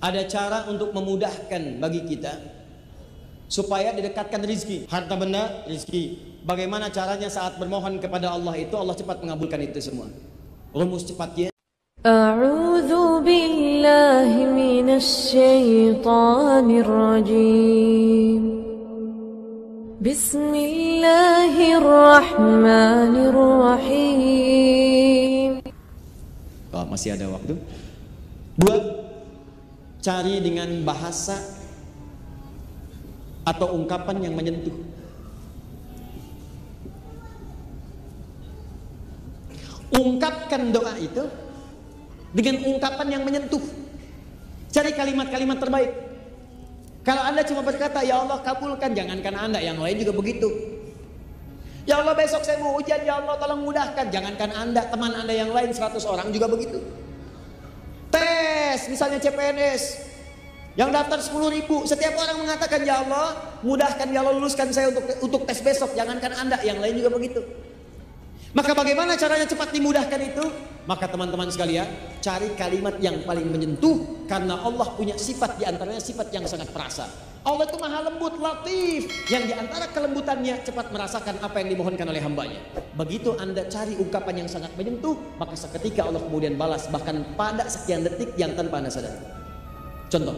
Ada cara untuk memudahkan bagi kita supaya didekatkan rizki, harta benda, rizki. Bagaimana caranya saat bermohon kepada Allah itu Allah cepat mengabulkan itu semua. Rumus cepatnya أعوذ بالله من الشيطان الرجيم بسم الله الرحمن الرحيم Oh, masih ada waktu. Dua, cari dengan bahasa atau ungkapan yang menyentuh. Ungkapkan doa itu dengan ungkapan yang menyentuh. Cari kalimat-kalimat terbaik. Kalau Anda cuma berkata, "Ya Allah, kabulkan," jangankan Anda, yang lain juga begitu. Ya Allah, besok saya mau ujian, ya Allah, tolong mudahkan. Jangankan Anda, teman Anda yang lain 100 orang juga begitu. Tes, misalnya CPNS. Yang daftar 10 ribu, setiap orang mengatakan, "Ya Allah, mudahkan ya Allah luluskan saya untuk untuk tes besok." Jangankan Anda, yang lain juga begitu. Maka bagaimana caranya cepat dimudahkan itu? Maka teman-teman sekalian, cari kalimat yang paling menyentuh karena Allah punya sifat di antaranya sifat yang sangat perasa. Allah itu maha lembut, latif, yang di antara kelembutannya cepat merasakan apa yang dimohonkan oleh hambanya. Begitu Anda cari ungkapan yang sangat menyentuh, maka seketika Allah kemudian balas bahkan pada sekian detik yang tanpa Anda sadar. Contoh,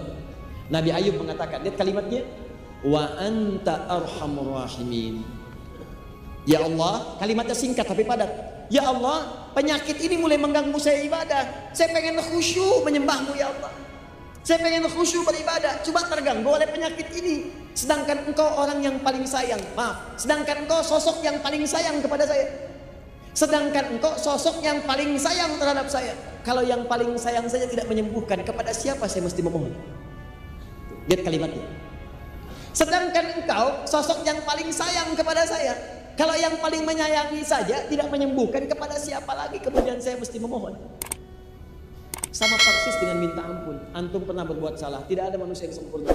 Nabi Ayub mengatakan, lihat kalimatnya, wa anta arhamur rahimin. Ya Allah, kalimatnya singkat tapi padat. Ya Allah, penyakit ini mulai mengganggu saya ibadah. Saya pengen khusyuk menyembahmu ya Allah. Saya pengen khusyuk beribadah, cuma terganggu oleh penyakit ini. Sedangkan engkau orang yang paling sayang, maaf. Sedangkan engkau sosok yang paling sayang kepada saya. Sedangkan engkau sosok yang paling sayang terhadap saya. Kalau yang paling sayang saja tidak menyembuhkan, kepada siapa saya mesti memohon? Lihat kalimatnya. Sedangkan engkau sosok yang paling sayang kepada saya. Kalau yang paling menyayangi saja tidak menyembuhkan kepada siapa lagi kemudian saya mesti memohon. Sama persis dengan minta ampun. Antum pernah berbuat salah, tidak ada manusia yang sempurna.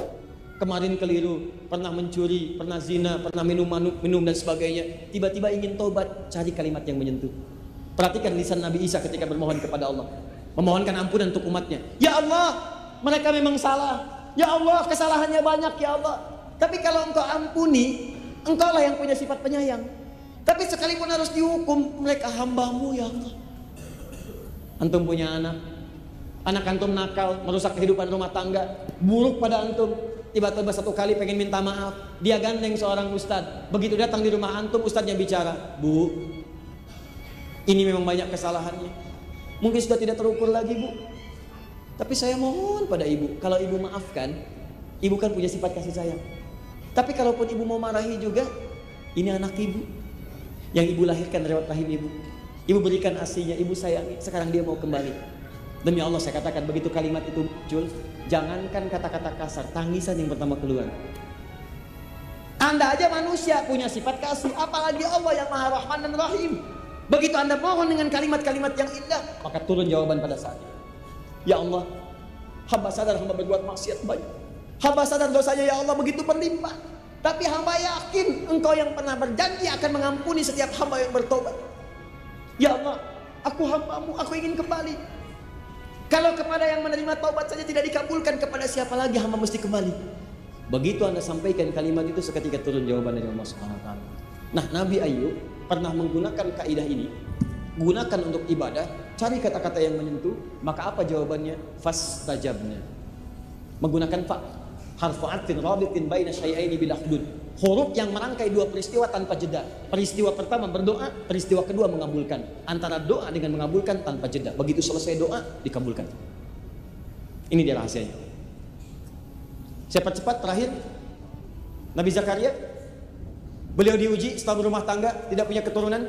Kemarin keliru, pernah mencuri, pernah zina, pernah minum minum dan sebagainya. Tiba-tiba ingin tobat, cari kalimat yang menyentuh. Perhatikan lisan Nabi Isa ketika bermohon kepada Allah. Memohonkan ampunan untuk umatnya. Ya Allah, mereka memang salah. Ya Allah, kesalahannya banyak ya Allah. Tapi kalau engkau ampuni, Engkau lah yang punya sifat penyayang. Tapi sekalipun harus dihukum, mereka hambamu ya Allah. Antum punya anak. Anak antum nakal, merusak kehidupan rumah tangga. Buruk pada antum. Tiba-tiba satu kali pengen minta maaf. Dia gandeng seorang ustad. Begitu datang di rumah antum, ustadnya bicara. Bu, ini memang banyak kesalahannya. Mungkin sudah tidak terukur lagi bu. Tapi saya mohon pada ibu. Kalau ibu maafkan, ibu kan punya sifat kasih sayang. Tapi kalaupun ibu mau marahi juga, ini anak ibu yang ibu lahirkan lewat rahim ibu. Ibu berikan asinya, ibu sayangi. Sekarang dia mau kembali. Demi Allah saya katakan begitu kalimat itu muncul, jangankan kata-kata kasar, tangisan yang pertama keluar. Anda aja manusia punya sifat kasih, apalagi Allah yang Maha Rahman dan Rahim. Begitu Anda mohon dengan kalimat-kalimat yang indah, maka turun jawaban pada saat itu. Ya Allah, hamba sadar hamba berbuat maksiat banyak. Hamba sadar dosanya ya Allah begitu berlimpah. Tapi hamba yakin engkau yang pernah berjanji akan mengampuni setiap hamba yang bertobat. Ya Allah, aku hambamu, aku ingin kembali. Kalau kepada yang menerima taubat saja tidak dikabulkan, kepada siapa lagi hamba mesti kembali? Begitu Anda sampaikan kalimat itu seketika turun jawaban dari Allah Subhanahu. Nah, Nabi Ayub pernah menggunakan kaidah ini. Gunakan untuk ibadah, cari kata-kata yang menyentuh, maka apa jawabannya? Fastajabna. Menggunakan fa harfu atfin rabitin baina syai'aini bila. Huruf yang merangkai dua peristiwa tanpa jeda. Peristiwa pertama berdoa, peristiwa kedua mengabulkan. Antara doa dengan mengabulkan tanpa jeda. Begitu selesai doa, dikabulkan. Ini dia rahasianya. Cepat-cepat terakhir Nabi Zakaria beliau diuji setelah berumah tangga tidak punya keturunan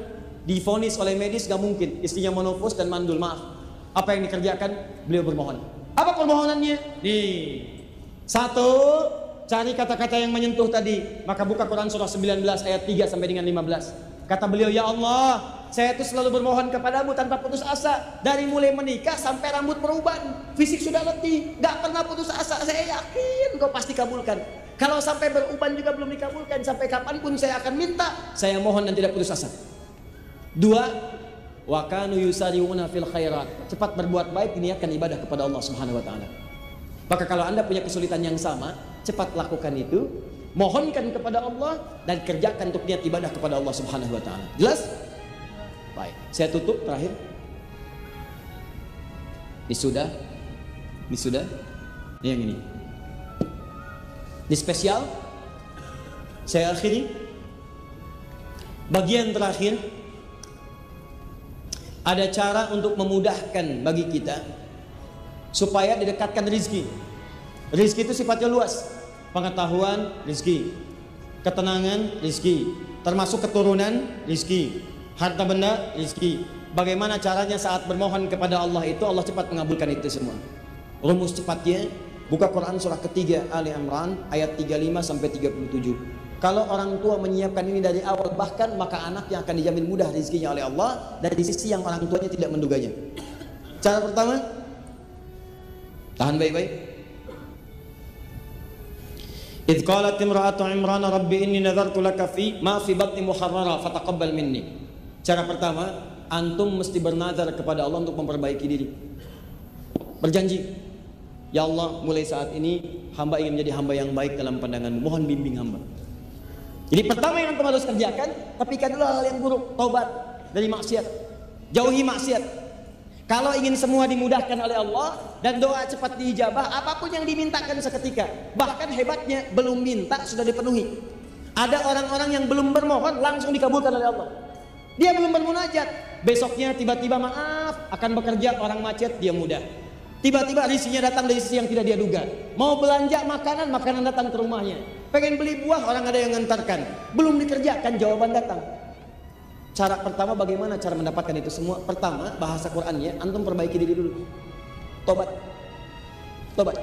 difonis oleh medis gak mungkin istrinya monofos dan mandul maaf apa yang dikerjakan beliau bermohon apa permohonannya nih satu cari kata-kata yang menyentuh tadi. Maka buka Quran surah 19 ayat 3 sampai dengan 15 kata beliau ya Allah saya itu selalu bermohon kepadamu tanpa putus asa. Dari mulai menikah sampai rambut beruban fisik sudah letih. Gak pernah putus asa. Saya yakin kau pasti kabulkan. Kalau sampai beruban juga belum dikabulkan sampai kapan pun saya akan minta saya mohon dan tidak putus asa. Dua wakanu yusariuna fil khairat. Cepat berbuat baik diniatkan ibadah kepada Allah Subhanahu wa taala Maka kalau Anda punya kesulitan yang sama, cepat lakukan itu, mohonkan kepada Allah dan kerjakan untuk niat ibadah kepada Allah Subhanahu wa taala. Jelas? Baik, saya tutup terakhir. Ini sudah? Ini sudah? Ini yang ini. Ini spesial. Saya akhiri. Bagian terakhir ada cara untuk memudahkan bagi kita supaya didekatkan rizki. Rizki itu sifatnya luas. Pengetahuan, rizki. Ketenangan, rizki. Termasuk keturunan, rizki. Harta benda, rizki. Bagaimana caranya saat bermohon kepada Allah itu Allah cepat mengabulkan itu semua. Rumus cepatnya buka Quran surah ketiga Ali Imran ayat 35 sampai 37. Kalau orang tua menyiapkan ini dari awal bahkan maka anak yang akan dijamin mudah rezekinya oleh Allah dari sisi yang orang tuanya tidak menduganya. Cara pertama tahan baik-baik. Idh qalat imra'atu Imran rabbi inni nadartu laka fi ma fi batni muharrara fataqabbal minni. Cara pertama, antum mesti bernazar kepada Allah untuk memperbaiki diri. Berjanji, Ya Allah, mulai saat ini hamba ingin menjadi hamba yang baik dalam pandanganmu. Mohon bimbing hamba. Jadi pertama yang antum harus kerjakan, tapikan dulu hal yang buruk, tobat dari maksiat. Jauhi maksiat. Kalau ingin semua dimudahkan oleh Allah dan doa cepat diijabah, apa pun yang dimintakan seketika. Bahkan hebatnya belum minta sudah dipenuhi. Ada orang-orang yang belum bermohon langsung dikabulkan oleh Allah. Dia belum bermunajat, besoknya tiba-tiba maaf akan bekerja orang macet dia mudah. Tiba-tiba risinya datang dari sisi yang tidak dia duga. Mau belanja makanan, makanan datang ke rumahnya. Pengen beli buah, orang ada yang ngantarkan. Belum dikerjakan, jawaban datang. Cara pertama bagaimana cara mendapatkan itu semua? Pertama, bahasa Qur'annya, antum perbaiki diri dulu. Tobat. Tobat.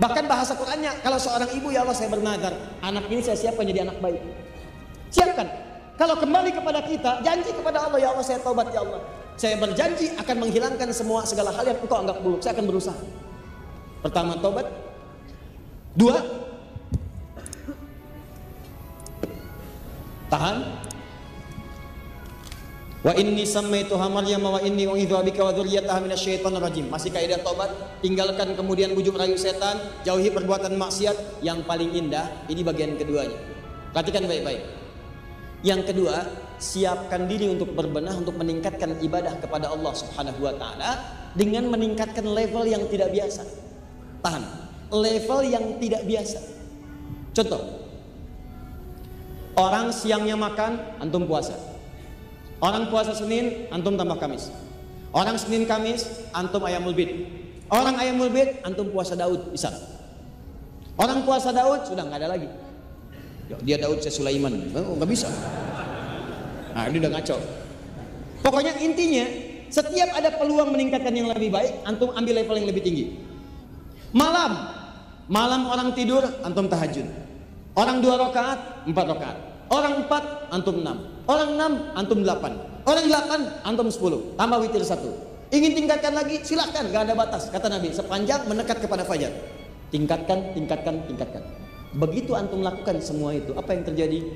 Bahkan bahasa Qur'annya, kalau seorang ibu ya Allah saya bernazar, anak ini saya siapkan jadi anak baik. Siapkan. Kalau kembali kepada kita, janji kepada Allah, ya Allah saya tobat ya Allah. Saya berjanji akan menghilangkan semua segala hal yang engkau anggap buruk. Saya akan berusaha. Pertama tobat. Dua. Tahan. Wa inni sammaituha Maryam wa inni u'idzu bika wa dzurriyyataha minasyaitonir rajim. Masih kaidah tobat, tinggalkan kemudian bujuk rayu setan, jauhi perbuatan maksiat. Yang paling indah ini bagian keduanya. Perhatikan baik-baik. Yang kedua, siapkan diri untuk berbenah untuk meningkatkan ibadah kepada Allah Subhanahu wa taala dengan meningkatkan level yang tidak biasa. Tahan. Level yang tidak biasa. Contoh. Orang siangnya makan, antum puasa. Orang puasa Senin, antum tambah Kamis. Orang Senin Kamis, antum ayamul bid. Orang ayamul bid, antum puasa Daud, bisa. Orang puasa Daud sudah nggak ada lagi. Dia Daud, saya Sulaiman, oh, nggak bisa. Nah, ini udah ngaco. Pokoknya intinya, setiap ada peluang meningkatkan yang lebih baik, antum ambil level yang lebih tinggi. Malam, malam orang tidur, antum tahajud. Orang dua rakaat, empat rakaat. Orang empat, antum enam. Orang enam, antum delapan. Orang delapan, antum sepuluh. Tambah witir satu. Ingin tingkatkan lagi, silahkan, gak ada batas. Kata Nabi, sepanjang mendekat kepada fajar. Tingkatkan, tingkatkan, tingkatkan. Begitu antum lakukan semua itu, apa yang terjadi?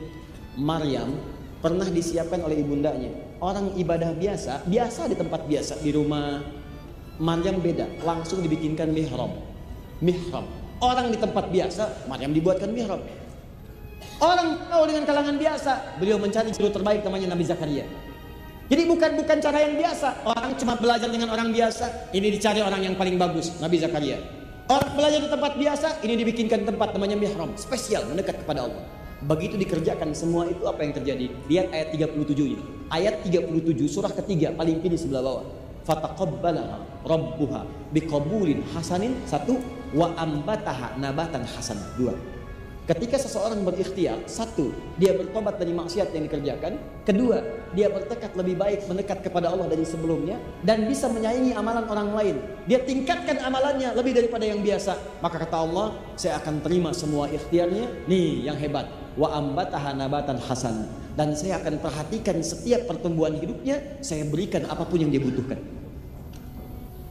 Maryam pernah disiapkan oleh ibundanya. Orang ibadah biasa, biasa di tempat biasa, di rumah. Maryam beda, langsung dibikinkan mihrab. Mihrab. Orang di tempat biasa, Maryam dibuatkan mihrab. Orang tahu dengan kalangan biasa, beliau mencari guru terbaik namanya Nabi Zakaria. Jadi bukan bukan cara yang biasa. Orang cuma belajar dengan orang biasa, ini dicari orang yang paling bagus, Nabi Zakaria. Orang belajar di tempat biasa, ini dibikinkan tempat namanya mihrab, spesial mendekat kepada Allah. Begitu dikerjakan semua itu apa yang terjadi? Lihat ayat 37 ini. Ayat 37 surah ketiga paling kiri sebelah bawah. Fataqabbalaha rabbuha biqabulin hasanin satu wa ambataha nabatan hasan dua. Ketika seseorang berikhtiar, satu, dia bertobat dari maksiat yang dikerjakan. Kedua, dia bertekad lebih baik mendekat kepada Allah dari sebelumnya dan bisa menyayangi amalan orang lain. Dia tingkatkan amalannya lebih daripada yang biasa. Maka kata Allah, saya akan terima semua ikhtiarnya. Nih yang hebat. Wa ambataha nabatan hasan. Dan saya akan perhatikan setiap pertumbuhan hidupnya, saya berikan apa pun yang dia butuhkan.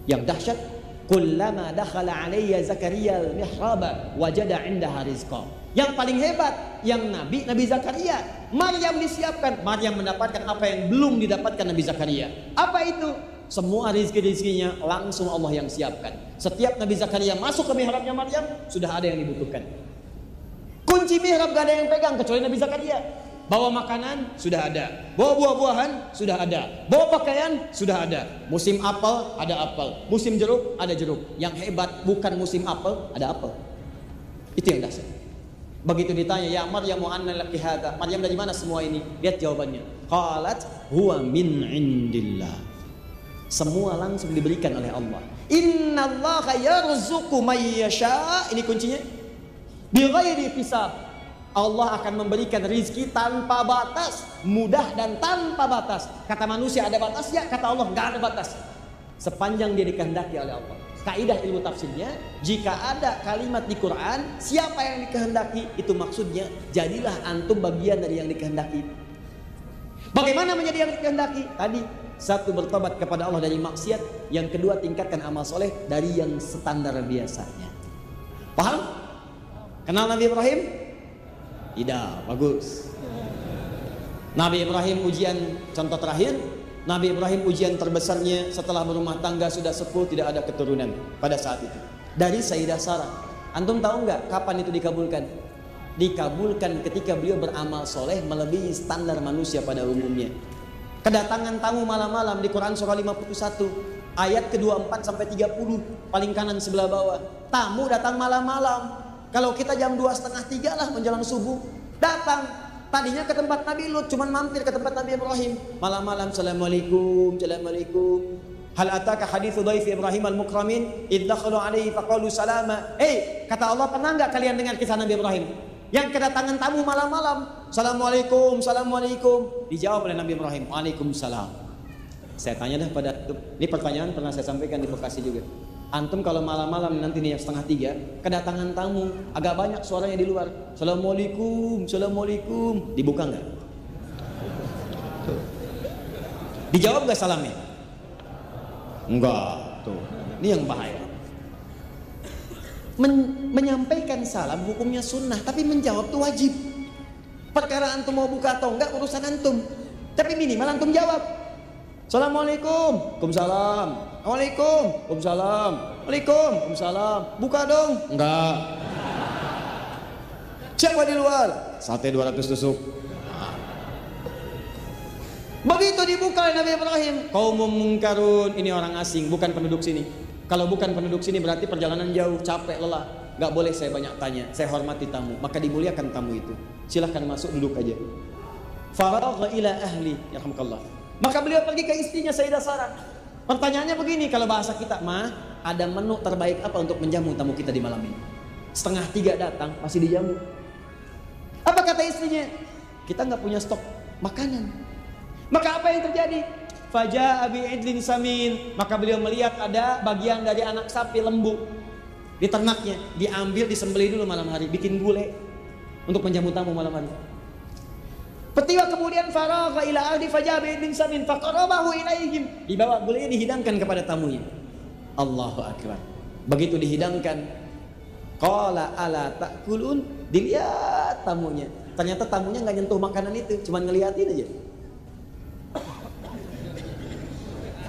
Yang dahsyat, kullama dakhala alayya Zakaria al-mihraba wajada indaha rizqa. Yang paling hebat, yang Nabi, Nabi Zakaria. Maryam disiapkan, Maryam mendapatkan apa yang belum didapatkan Nabi Zakaria. Apa itu? Semua rizki-rizkinya langsung Allah yang siapkan. Setiap Nabi Zakaria masuk ke mihrabnya Maryam, sudah ada yang dibutuhkan. Kunci mihrab gak ada yang pegang kecuali Nabi Zakaria. Bawa makanan sudah ada, bawa buah-buahan sudah ada, bawa pakaian sudah ada. Musim apel ada apel, musim jeruk ada jeruk. Yang hebat bukan musim apel, ada apel. Itu yang dasar. Begitu ditanya, ya Maryam anna laki hadha? Maryam dari mana semua ini? Lihat jawabannya. Qalat huwa min indillah. Semua langsung diberikan oleh Allah. Inna Allah yarzuqu may yasha. Ini kuncinya. Bighairi hisab. Allah akan memberikan rizki tanpa batas, mudah dan tanpa batas. Kata manusia ada batas ya, kata Allah nggak ada batas. Sepanjang dia dikehendaki oleh Allah. Kaidah ilmu tafsirnya, jika ada kalimat di Quran, siapa yang dikehendaki, itu maksudnya jadilah antum bagian dari yang dikehendaki. Bagaimana menjadi yang dikehendaki? Tadi satu bertobat kepada Allah dari maksiat, yang kedua tingkatkan amal soleh dari yang standar biasanya. Paham? Kenal Nabi Ibrahim? Tidak, bagus. Nabi Ibrahim ujian contoh terakhir, Nabi Ibrahim ujian terbesarnya setelah berumah tangga sudah sepuh tidak ada keturunan pada saat itu. Dari Sayyidah Sarah. Antum tahu nggak kapan itu dikabulkan? Dikabulkan ketika beliau beramal soleh melebihi standar manusia pada umumnya. Kedatangan tamu malam-malam di Quran surah 51 ayat ke-24 sampai 30 paling kanan sebelah bawah. Tamu datang malam-malam kalau kita jam dua setengah tiga lah menjelang subuh datang. Tadinya ke tempat Nabi Lut, cuman mampir ke tempat Nabi Ibrahim. Malam-malam, Assalamualaikum, Assalamualaikum. Hal ataka hadithu dhaifi Ibrahim al-mukramin? Idh alaihi faqalu salama. Eh, kata Allah pernah nggak kalian dengar kisah Nabi Ibrahim? Yang kedatangan tamu malam-malam. Assalamualaikum, Assalamualaikum. Dijawab oleh Nabi Ibrahim Waalaikumsalam. Saya tanya dah pada Ini pertanyaan pernah saya sampaikan di Bekasi juga Antum kalau malam-malam nanti nih setengah tiga kedatangan tamu agak banyak suaranya di luar. Assalamualaikum, assalamualaikum. Dibuka nggak? Dijawab nggak salamnya? Enggak. Tuh, ini yang bahaya. Men menyampaikan salam hukumnya sunnah, tapi menjawab tuh wajib. Perkara antum mau buka atau enggak urusan antum. Tapi minimal antum jawab. Assalamualaikum. Waalaikumsalam. Assalamualaikum. Waalaikumsalam. Waalaikum. Waalaikumsalam. Buka dong. Enggak. Siapa di luar? Sate 200 tusuk. Begitu dibuka Nabi Ibrahim. Kaum mungkarun. Ini orang asing, bukan penduduk sini. Kalau bukan penduduk sini berarti perjalanan jauh, capek, lelah. Gak boleh saya banyak tanya. Saya hormati tamu. Maka dimuliakan tamu itu. Silahkan masuk duduk aja. Faragha ila ahli. Ya Maka beliau pergi ke istrinya Sayyidah Sarah. Pertanyaannya begini, kalau bahasa kita, mah ada menu terbaik apa untuk menjamu tamu kita di malam ini? Setengah tiga datang, masih dijamu. Apa kata istrinya? Kita nggak punya stok makanan. Maka apa yang terjadi? Faja Abi Idlin Samin. Maka beliau melihat ada bagian dari anak sapi lembu di ternaknya. Diambil, disembelih dulu malam hari, bikin gulai untuk menjamu tamu malam hari. Petiwa kemudian faragha ila ahli fajabi bin samin faqarabahu ilaihim. Dibawa gulai dihidangkan kepada tamunya. Allahu akbar. Begitu dihidangkan, qala ala takulun? Dilihat tamunya. Ternyata tamunya nggak nyentuh makanan itu, cuma ngeliatin aja.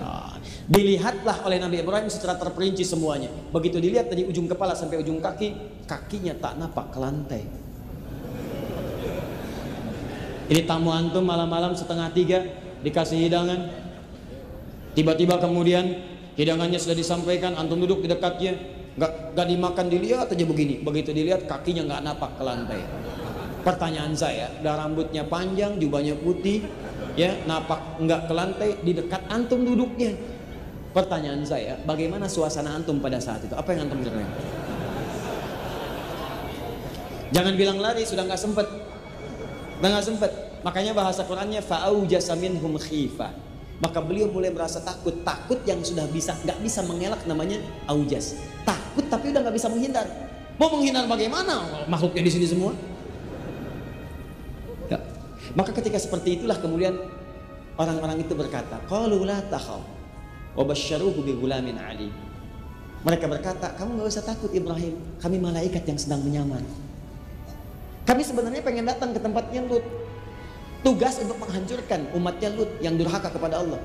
Ah, dilihatlah oleh Nabi Ibrahim secara terperinci semuanya. Begitu dilihat dari ujung kepala sampai ujung kaki, kakinya tak napak ke lantai. Ini tamu antum malam-malam setengah tiga dikasih hidangan. Tiba-tiba kemudian hidangannya sudah disampaikan, antum duduk di dekatnya, nggak nggak dimakan dilihat aja begini. Begitu dilihat kakinya nggak napak ke lantai. Pertanyaan saya, dah rambutnya panjang, jubahnya putih, ya napak nggak ke lantai di dekat antum duduknya. Pertanyaan saya, bagaimana suasana antum pada saat itu? Apa yang antum kira Jangan bilang lari, sudah nggak sempet. Udah nggak sempet. Makanya bahasa Qurannya fa'au jasaminhum khifah. Maka beliau mulai merasa takut. Takut yang sudah bisa nggak bisa mengelak namanya aujas. Takut tapi udah nggak bisa menghindar. Mau menghindar bagaimana? Makhluknya di sini semua. Ya. Maka ketika seperti itulah kemudian orang-orang itu berkata, "Qalu la takhaf wa basyaruhu ali." Mereka berkata, "Kamu nggak usah takut Ibrahim, kami malaikat yang sedang menyamar." Kami sebenarnya pengen datang ke tempatnya Lut. Tugas untuk menghancurkan umatnya Lut yang durhaka kepada Allah.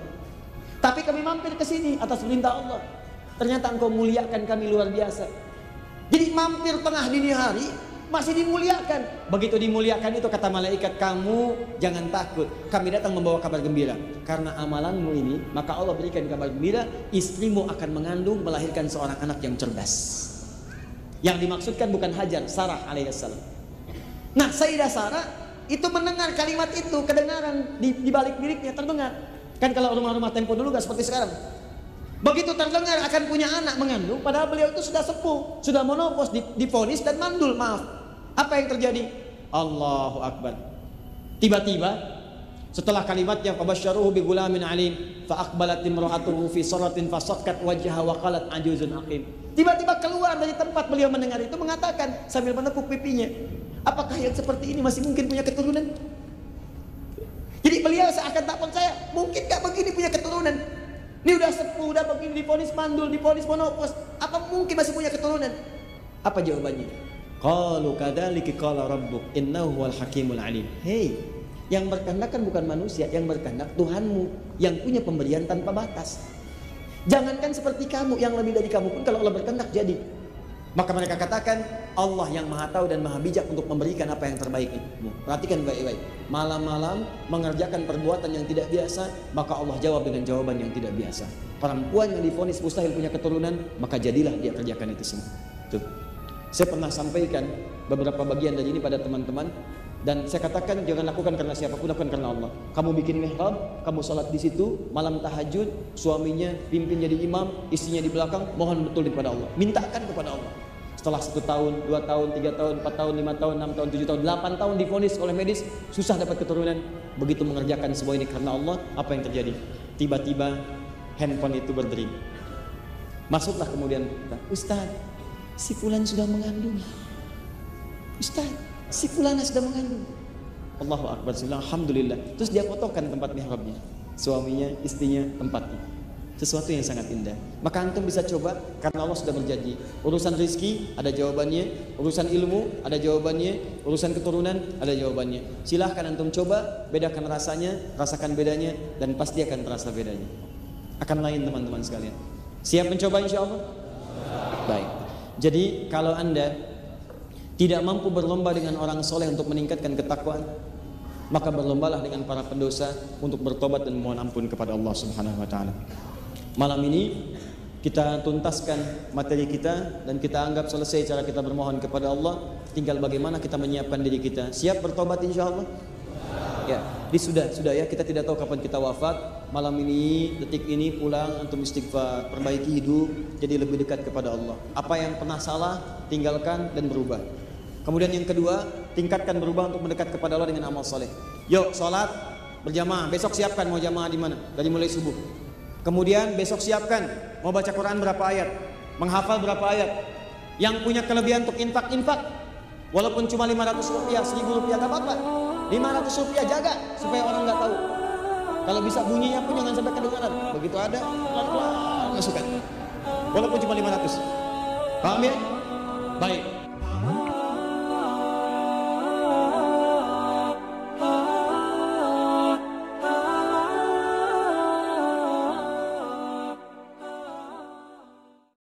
Tapi kami mampir ke sini atas perintah Allah. Ternyata engkau muliakan kami luar biasa. Jadi mampir tengah dini hari masih dimuliakan. Begitu dimuliakan itu kata malaikat kamu jangan takut. Kami datang membawa kabar gembira. Karena amalanmu ini maka Allah berikan kabar gembira. Istrimu akan mengandung melahirkan seorang anak yang cerdas. Yang dimaksudkan bukan Hajar, Sarah alaihissalam. Nah Sayyidah Sarah itu mendengar kalimat itu kedengaran di, di balik miliknya terdengar. Kan kalau rumah-rumah tempo dulu gak seperti sekarang. Begitu terdengar akan punya anak mengandung, padahal beliau itu sudah sepuh, sudah monopos, difonis dan mandul, maaf. Apa yang terjadi? Allahu Akbar. Tiba-tiba setelah kalimatnya fabasyaruhu bi gulamin alim fa aqbalat imra'atuhu fi saratin fasakkat wajhaha wa qalat ajuzun aqim. Tiba-tiba keluar dari tempat beliau mendengar itu mengatakan sambil menepuk pipinya, apakah yang seperti ini masih mungkin punya keturunan? Jadi beliau seakan tak percaya, mungkin gak begini punya keturunan? Ini udah sepuh, udah begini difonis mandul, difonis monopos, apa mungkin masih punya keturunan? Apa jawabannya? Qalu kadzalika qala rabbuk innahu huwal hakimul alim. Hei, yang berkehendak kan bukan manusia, yang berkehendak Tuhanmu yang punya pemberian tanpa batas. Jangankan seperti kamu yang lebih dari kamu pun kalau Allah berkehendak jadi. Maka mereka katakan Allah yang maha tahu dan maha bijak untuk memberikan apa yang terbaik itu. Perhatikan baik-baik. Malam-malam mengerjakan perbuatan yang tidak biasa, maka Allah jawab dengan jawaban yang tidak biasa. Perempuan yang difonis mustahil punya keturunan, maka jadilah dia kerjakan itu semua. Tuh. Saya pernah sampaikan beberapa bagian dari ini pada teman-teman dan saya katakan jangan lakukan karena siapa pun lakukan karena Allah. Kamu bikin mihrab, kamu sholat di situ, malam tahajud, suaminya pimpin jadi imam, istrinya di belakang, mohon betul kepada Allah. Mintakan kepada Allah. Setelah satu tahun, dua tahun, tiga tahun, empat tahun, lima tahun, enam tahun, tujuh tahun, delapan tahun difonis oleh medis, susah dapat keturunan. Begitu mengerjakan semua ini karena Allah, apa yang terjadi? Tiba-tiba handphone itu berdering. Masuklah kemudian, Ustaz, si fulan sudah mengandung. Ustaz, si fulana sudah mengandung. Allahu Akbar, Alhamdulillah. Terus dia fotokan tempat mihrabnya. Suaminya, istrinya, tempatnya. Sesuatu yang sangat indah. Maka antum bisa coba karena Allah sudah berjanji. Urusan rizki ada jawabannya, urusan ilmu ada jawabannya, urusan keturunan ada jawabannya. Silahkan antum coba, bedakan rasanya, rasakan bedanya dan pasti akan terasa bedanya. Akan lain teman-teman sekalian. Siap mencoba insya Allah? Baik. Jadi kalau anda tidak mampu berlomba dengan orang soleh untuk meningkatkan ketakwaan, maka berlombalah dengan para pendosa untuk bertobat dan mohon ampun kepada Allah Subhanahu wa taala. Malam ini kita tuntaskan materi kita dan kita anggap selesai cara kita bermohon kepada Allah. Tinggal bagaimana kita menyiapkan diri kita. Siap bertobat insya Allah? Ya, di sudah sudah ya kita tidak tahu kapan kita wafat. Malam ini, detik ini pulang untuk istighfar, perbaiki hidup jadi lebih dekat kepada Allah. Apa yang pernah salah tinggalkan dan berubah. Kemudian yang kedua, tingkatkan berubah untuk mendekat kepada Allah dengan amal soleh. Yuk, sholat berjamaah. Besok siapkan mau jamaah di mana? Dari mulai subuh. Kemudian besok siapkan mau baca Quran berapa ayat, menghafal berapa ayat. Yang punya kelebihan untuk infak infak, walaupun cuma 500 rupiah, 1000 rupiah, gak apa-apa. 500 rupiah jaga supaya orang nggak tahu. Kalau bisa bunyinya pun jangan sampai kedengaran. Begitu ada, masukkan. Walaupun cuma 500. Paham ya? Baik.